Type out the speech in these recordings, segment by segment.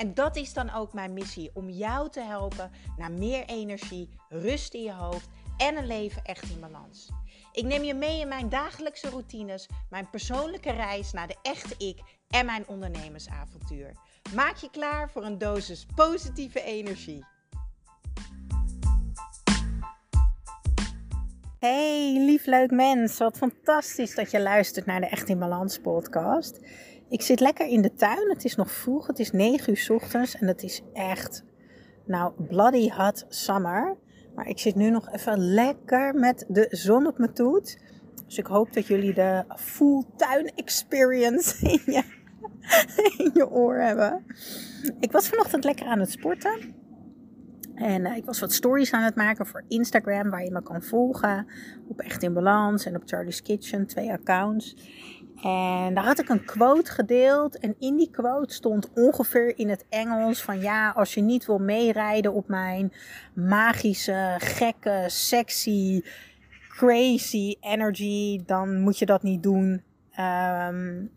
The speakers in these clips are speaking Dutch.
En dat is dan ook mijn missie: om jou te helpen naar meer energie, rust in je hoofd en een leven echt in balans. Ik neem je mee in mijn dagelijkse routines, mijn persoonlijke reis naar de echte ik en mijn ondernemersavontuur. Maak je klaar voor een dosis positieve energie. Hey, lief leuk mens. Wat fantastisch dat je luistert naar de Echt in Balans podcast. Ik zit lekker in de tuin. Het is nog vroeg. Het is 9 uur s ochtends en het is echt, nou, bloody hot summer. Maar ik zit nu nog even lekker met de zon op mijn toet. Dus ik hoop dat jullie de full tuin experience in je, oor hebben. Ik was vanochtend lekker aan het sporten. En uh, ik was wat stories aan het maken voor Instagram, waar je me kan volgen. Op Echt in Balans en op Charlie's Kitchen, twee accounts. En daar had ik een quote gedeeld. En in die quote stond ongeveer in het Engels van ja, als je niet wil meerijden op mijn magische, gekke, sexy, crazy energy, dan moet je dat niet doen. Um,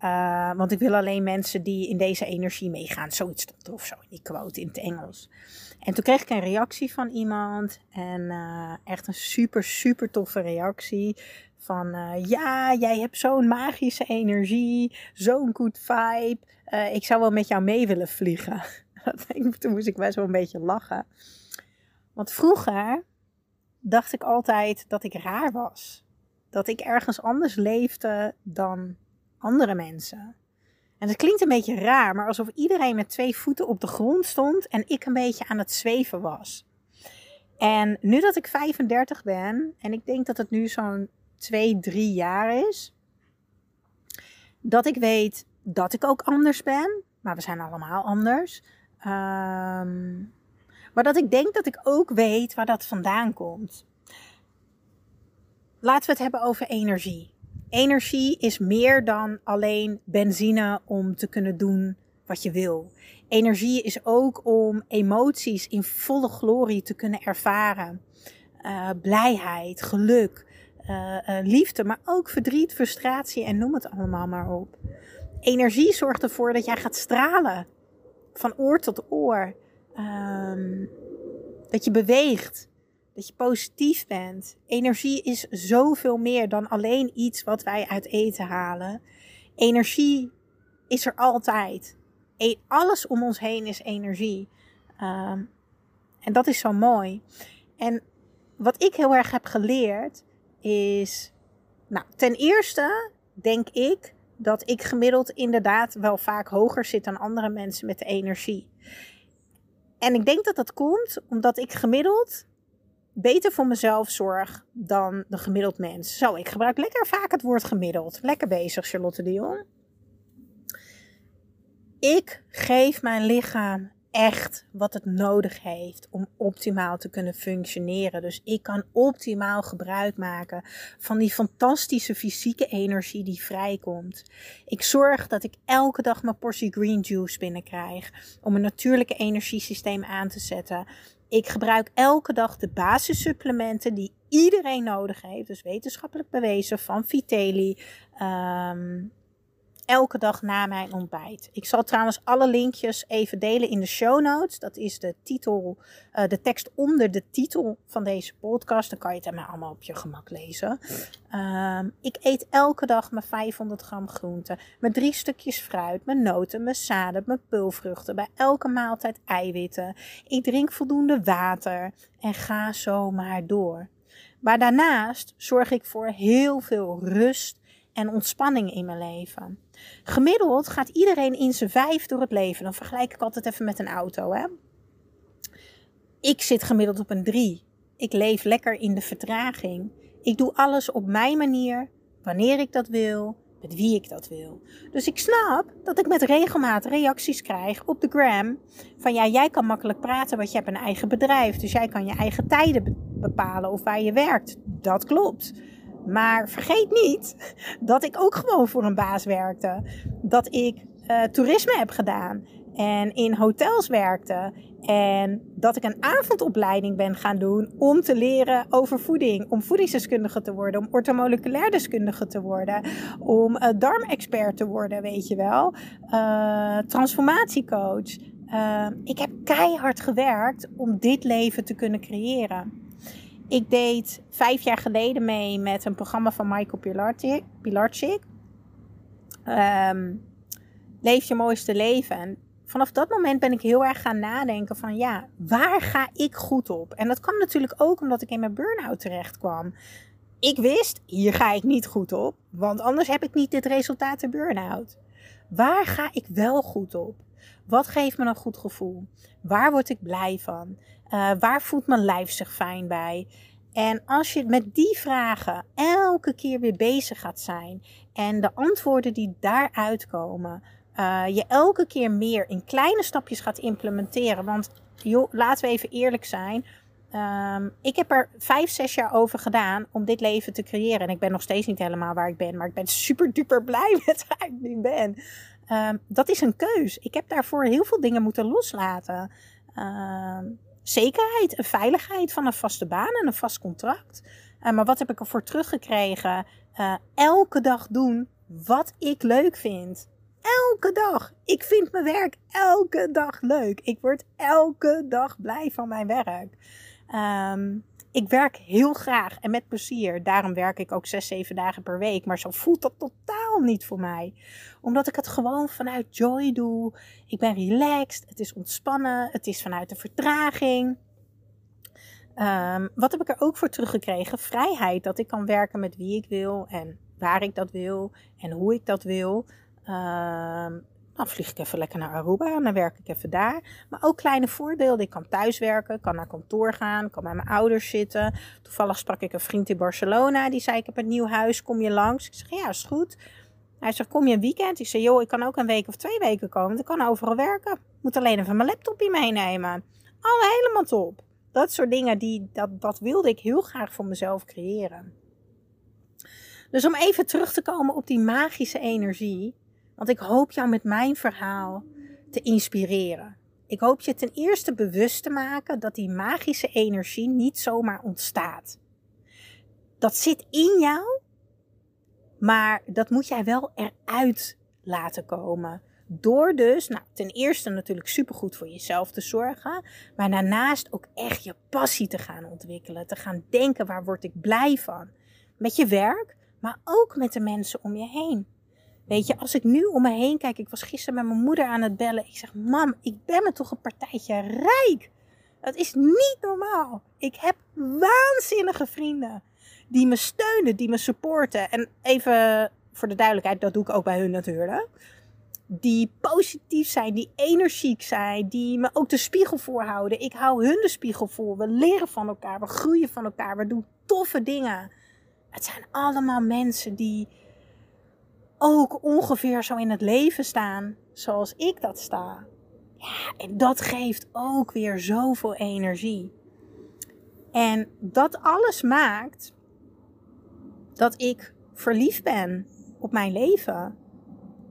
uh, want ik wil alleen mensen die in deze energie meegaan. Zoiets stond of zo in die quote in het Engels. En toen kreeg ik een reactie van iemand. En uh, echt een super, super toffe reactie. Van uh, ja, jij hebt zo'n magische energie, zo'n good vibe. Uh, ik zou wel met jou mee willen vliegen. Toen moest ik best wel een beetje lachen. Want vroeger dacht ik altijd dat ik raar was. Dat ik ergens anders leefde dan andere mensen. En dat klinkt een beetje raar, maar alsof iedereen met twee voeten op de grond stond en ik een beetje aan het zweven was. En nu dat ik 35 ben, en ik denk dat het nu zo'n twee, drie jaar is. Dat ik weet dat ik ook anders ben. Maar we zijn allemaal anders. Um, maar dat ik denk dat ik ook weet waar dat vandaan komt. Laten we het hebben over energie. Energie is meer dan alleen benzine om te kunnen doen wat je wil. Energie is ook om emoties in volle glorie te kunnen ervaren. Uh, blijheid, geluk, uh, uh, liefde, maar ook verdriet, frustratie en noem het allemaal maar op. Energie zorgt ervoor dat jij gaat stralen. Van oor tot oor. Um, dat je beweegt. Dat je positief bent. Energie is zoveel meer dan alleen iets wat wij uit eten halen. Energie is er altijd. E alles om ons heen is energie. Um, en dat is zo mooi. En wat ik heel erg heb geleerd is, nou, ten eerste denk ik dat ik gemiddeld inderdaad wel vaak hoger zit dan andere mensen met de energie. En ik denk dat dat komt omdat ik gemiddeld beter voor mezelf zorg dan de gemiddeld mens. Zo, ik gebruik lekker vaak het woord gemiddeld. Lekker bezig, Charlotte Dion. Ik geef mijn lichaam echt wat het nodig heeft om optimaal te kunnen functioneren. Dus ik kan optimaal gebruik maken van die fantastische fysieke energie die vrijkomt. Ik zorg dat ik elke dag mijn portie green juice binnenkrijg om een natuurlijke energiesysteem aan te zetten. Ik gebruik elke dag de basissupplementen die iedereen nodig heeft. Dus wetenschappelijk bewezen van Vitelli. Um, elke dag na mijn ontbijt. Ik zal trouwens alle linkjes even delen in de show notes. Dat is de titel, uh, de tekst onder de titel van deze podcast. Dan kan je het allemaal op je gemak lezen. Um, ik eet elke dag mijn 500 gram groente, mijn drie stukjes fruit, mijn noten, mijn zaden, mijn pulvruchten. Bij elke maaltijd eiwitten. Ik drink voldoende water en ga zo maar door. Maar daarnaast zorg ik voor heel veel rust en ontspanning in mijn leven. Gemiddeld gaat iedereen in zijn vijf door het leven. Dan vergelijk ik altijd even met een auto. Hè? Ik zit gemiddeld op een drie. Ik leef lekker in de vertraging. Ik doe alles op mijn manier, wanneer ik dat wil, met wie ik dat wil. Dus ik snap dat ik met regelmaat reacties krijg op de gram. Van ja, jij kan makkelijk praten, want je hebt een eigen bedrijf. Dus jij kan je eigen tijden bepalen of waar je werkt. Dat klopt. Maar vergeet niet dat ik ook gewoon voor een baas werkte. Dat ik uh, toerisme heb gedaan en in hotels werkte. En dat ik een avondopleiding ben gaan doen om te leren over voeding. Om voedingsdeskundige te worden, om ortomoleculair deskundige te worden. Om uh, darmexpert te worden, weet je wel. Uh, transformatiecoach. Ik heb keihard gewerkt om dit leven te kunnen creëren. Ik deed vijf jaar geleden mee met een programma van Michael Pilarczyk. Um, leef je mooiste leven. En vanaf dat moment ben ik heel erg gaan nadenken van ja, waar ga ik goed op? En dat kwam natuurlijk ook omdat ik in mijn burn-out terecht kwam. Ik wist, hier ga ik niet goed op, want anders heb ik niet dit resultaat de burn-out. Waar ga ik wel goed op? Wat geeft me een goed gevoel? Waar word ik blij van? Uh, waar voelt mijn lijf zich fijn bij? En als je met die vragen elke keer weer bezig gaat zijn en de antwoorden die daaruit komen, uh, je elke keer meer in kleine stapjes gaat implementeren. Want joh, laten we even eerlijk zijn. Um, ik heb er vijf, zes jaar over gedaan om dit leven te creëren. En ik ben nog steeds niet helemaal waar ik ben. Maar ik ben super duper blij met waar ik nu ben. Um, dat is een keus. Ik heb daarvoor heel veel dingen moeten loslaten. Um, zekerheid, een veiligheid van een vaste baan en een vast contract. Uh, maar wat heb ik ervoor teruggekregen? Uh, elke dag doen wat ik leuk vind elke dag. Ik vind mijn werk elke dag leuk. Ik word elke dag blij van mijn werk. Um, ik werk heel graag en met plezier. Daarom werk ik ook zes, zeven dagen per week. Maar zo voelt dat totaal niet voor mij. Omdat ik het gewoon vanuit joy doe. Ik ben relaxed. Het is ontspannen. Het is vanuit de vertraging. Um, wat heb ik er ook voor teruggekregen? Vrijheid. Dat ik kan werken met wie ik wil en waar ik dat wil en hoe ik dat wil. Uh, dan vlieg ik even lekker naar Aruba en dan werk ik even daar. Maar ook kleine voorbeelden. Ik kan thuis werken, kan naar kantoor gaan, kan bij mijn ouders zitten. Toevallig sprak ik een vriend in Barcelona. Die zei, ik heb een nieuw huis, kom je langs? Ik zeg, ja, is goed. Hij zegt, kom je een weekend? Ik zeg, joh, ik kan ook een week of twee weken komen. Ik kan overal werken. Moet alleen even mijn laptopje meenemen. Al helemaal top. Dat soort dingen, die, dat, dat wilde ik heel graag voor mezelf creëren. Dus om even terug te komen op die magische energie want ik hoop jou met mijn verhaal te inspireren. Ik hoop je ten eerste bewust te maken dat die magische energie niet zomaar ontstaat. Dat zit in jou, maar dat moet jij wel eruit laten komen. Door dus, nou, ten eerste natuurlijk supergoed voor jezelf te zorgen, maar daarnaast ook echt je passie te gaan ontwikkelen. Te gaan denken, waar word ik blij van? Met je werk, maar ook met de mensen om je heen. Weet je, als ik nu om me heen kijk, ik was gisteren met mijn moeder aan het bellen. Ik zeg, mam, ik ben me toch een partijtje rijk. Dat is niet normaal. Ik heb waanzinnige vrienden die me steunen, die me supporten. En even voor de duidelijkheid, dat doe ik ook bij hun natuurlijk. Die positief zijn, die energiek zijn, die me ook de spiegel voorhouden. Ik hou hun de spiegel voor. We leren van elkaar, we groeien van elkaar, we doen toffe dingen. Het zijn allemaal mensen die ook ongeveer zo in het leven staan zoals ik dat sta. Ja, en dat geeft ook weer zoveel energie. En dat alles maakt dat ik verliefd ben op mijn leven.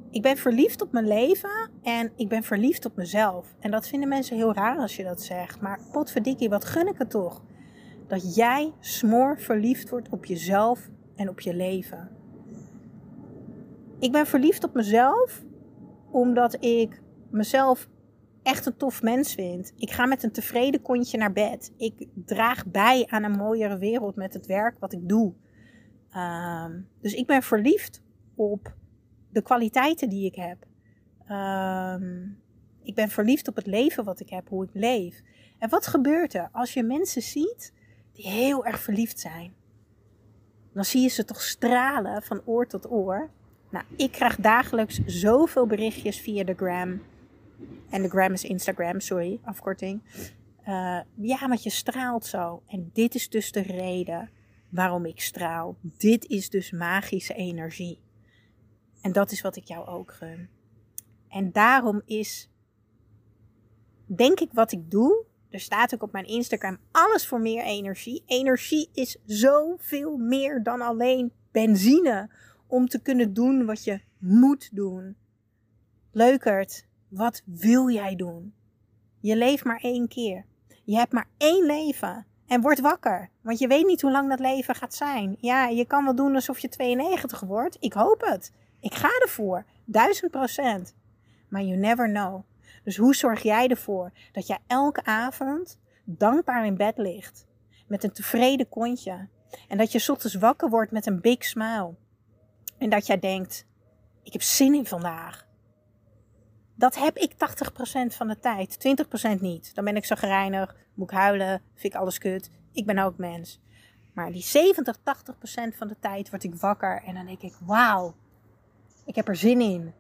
Ik ben verliefd op mijn leven en ik ben verliefd op mezelf. En dat vinden mensen heel raar als je dat zegt. Maar potverdikkie, wat gun ik het toch? Dat jij smoor verliefd wordt op jezelf en op je leven. Ik ben verliefd op mezelf omdat ik mezelf echt een tof mens vind. Ik ga met een tevreden kontje naar bed. Ik draag bij aan een mooiere wereld met het werk wat ik doe. Ehm, dus ik ben verliefd op de kwaliteiten die ik heb. Ehm, ik ben verliefd op het leven wat ik heb, hoe ik leef. En wat gebeurt er als je mensen ziet die heel erg verliefd zijn? Dan zie je ze toch stralen van oor tot oor. Nou, ik krijg dagelijks zoveel berichtjes via de gram. En de gram is Instagram, sorry, afkorting. Uh, ja, want je straalt zo. En dit is dus de reden waarom ik straal. Dit is dus magische energie. En dat is wat ik jou ook gun. En daarom is, denk ik, wat ik doe, Er staat ook op mijn Instagram alles voor meer energie. Energie is zoveel meer dan alleen benzine om te kunnen doen wat je moet doen. Leukert, wat wil jij doen? Je leeft maar één keer. Je hebt maar één leven. En word wakker, want je weet niet hoe lang dat leven gaat zijn. Ja, je kan wel doen alsof je 92 wordt. Ik hoop het. Ik ga ervoor. Duizend procent. Maar you never know. Dus hoe zorg jij ervoor dat jij elke avond dankbaar in bed ligt? Met een tevreden kontje. En dat je ochtends wakker wordt met een big smile. En dat jij denkt, ik heb zin in vandaag. Dat heb ik 80% van de tijd. 20% niet. Dan ben ik zo gereinig, moet ik huilen, vind ik alles kut. Ik ben ook mens. Maar die 70, 80% van de tijd word ik wakker en dan denk ik, wauw, ik heb er zin in.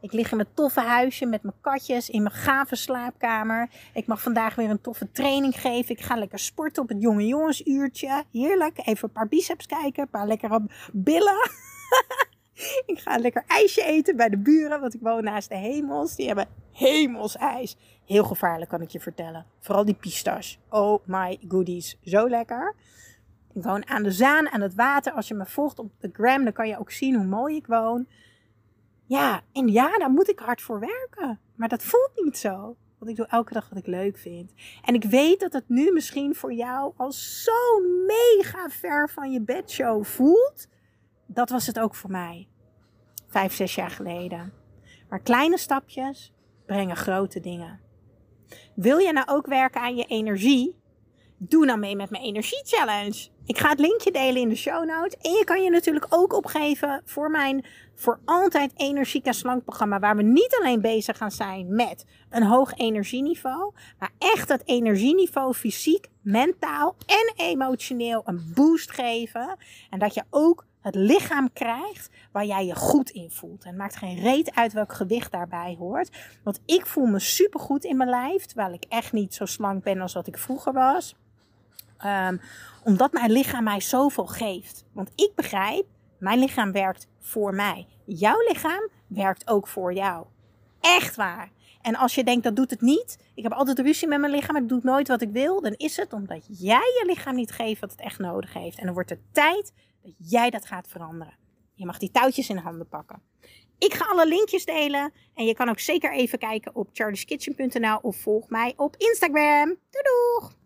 Ik lig in mijn toffe huisje met mijn katjes in mijn gave slaapkamer. Ik mag vandaag weer een toffe training geven. Ik ga lekker sporten op het jonge jongensuurtje. Heerlijk. Even een paar biceps kijken, een paar lekkere billen. ik ga een lekker ijsje eten bij de buren, want ik woon naast de hemels. Die hebben hemels ijs. Heel gevaarlijk kan ik je vertellen. Vooral die pistache. Oh my goodies. Zo lekker. Ik woon aan de zaan, aan het water. Als je me volgt op de gram, dan kan je ook zien hoe mooi ik woon. Ja, en ja, daar moet ik hard voor werken. Maar dat voelt niet zo. Want ik doe elke dag wat ik leuk vind. En ik weet dat het nu misschien voor jou al zo mega ver van je bedshow voelt. Dat was het ook voor mij. Vijf, zes jaar geleden. Maar kleine stapjes brengen grote dingen. Wil je nou ook werken aan je energie? Doe nou mee met mijn energie challenge. Ik ga het linkje delen in de show notes. En je kan je natuurlijk ook opgeven voor mijn voor altijd energieke slankprogramma. Waar we niet alleen bezig gaan zijn met een hoog energieniveau. Maar echt het energieniveau fysiek, mentaal en emotioneel een boost geven. En dat je ook het lichaam krijgt waar jij je goed in voelt. En het maakt geen reet uit welk gewicht daarbij hoort. Want ik voel me supergoed in mijn lijf. Terwijl ik echt niet zo slank ben als wat ik vroeger was. Um, omdat mijn lichaam mij zoveel geeft. Want ik begrijp, mijn lichaam werkt voor mij. Jouw lichaam werkt ook voor jou. Echt waar. En als je denkt dat doet het niet, ik heb altijd ruzie met mijn lichaam, ik doe nooit wat ik wil, dan is het omdat jij je lichaam niet geeft wat het echt nodig heeft. En dan wordt het tijd dat jij dat gaat veranderen. Je mag die touwtjes in handen pakken. Ik ga alle linkjes delen. En je kan ook zeker even kijken op charlieskitchen.nl of volg mij op Instagram. Doei!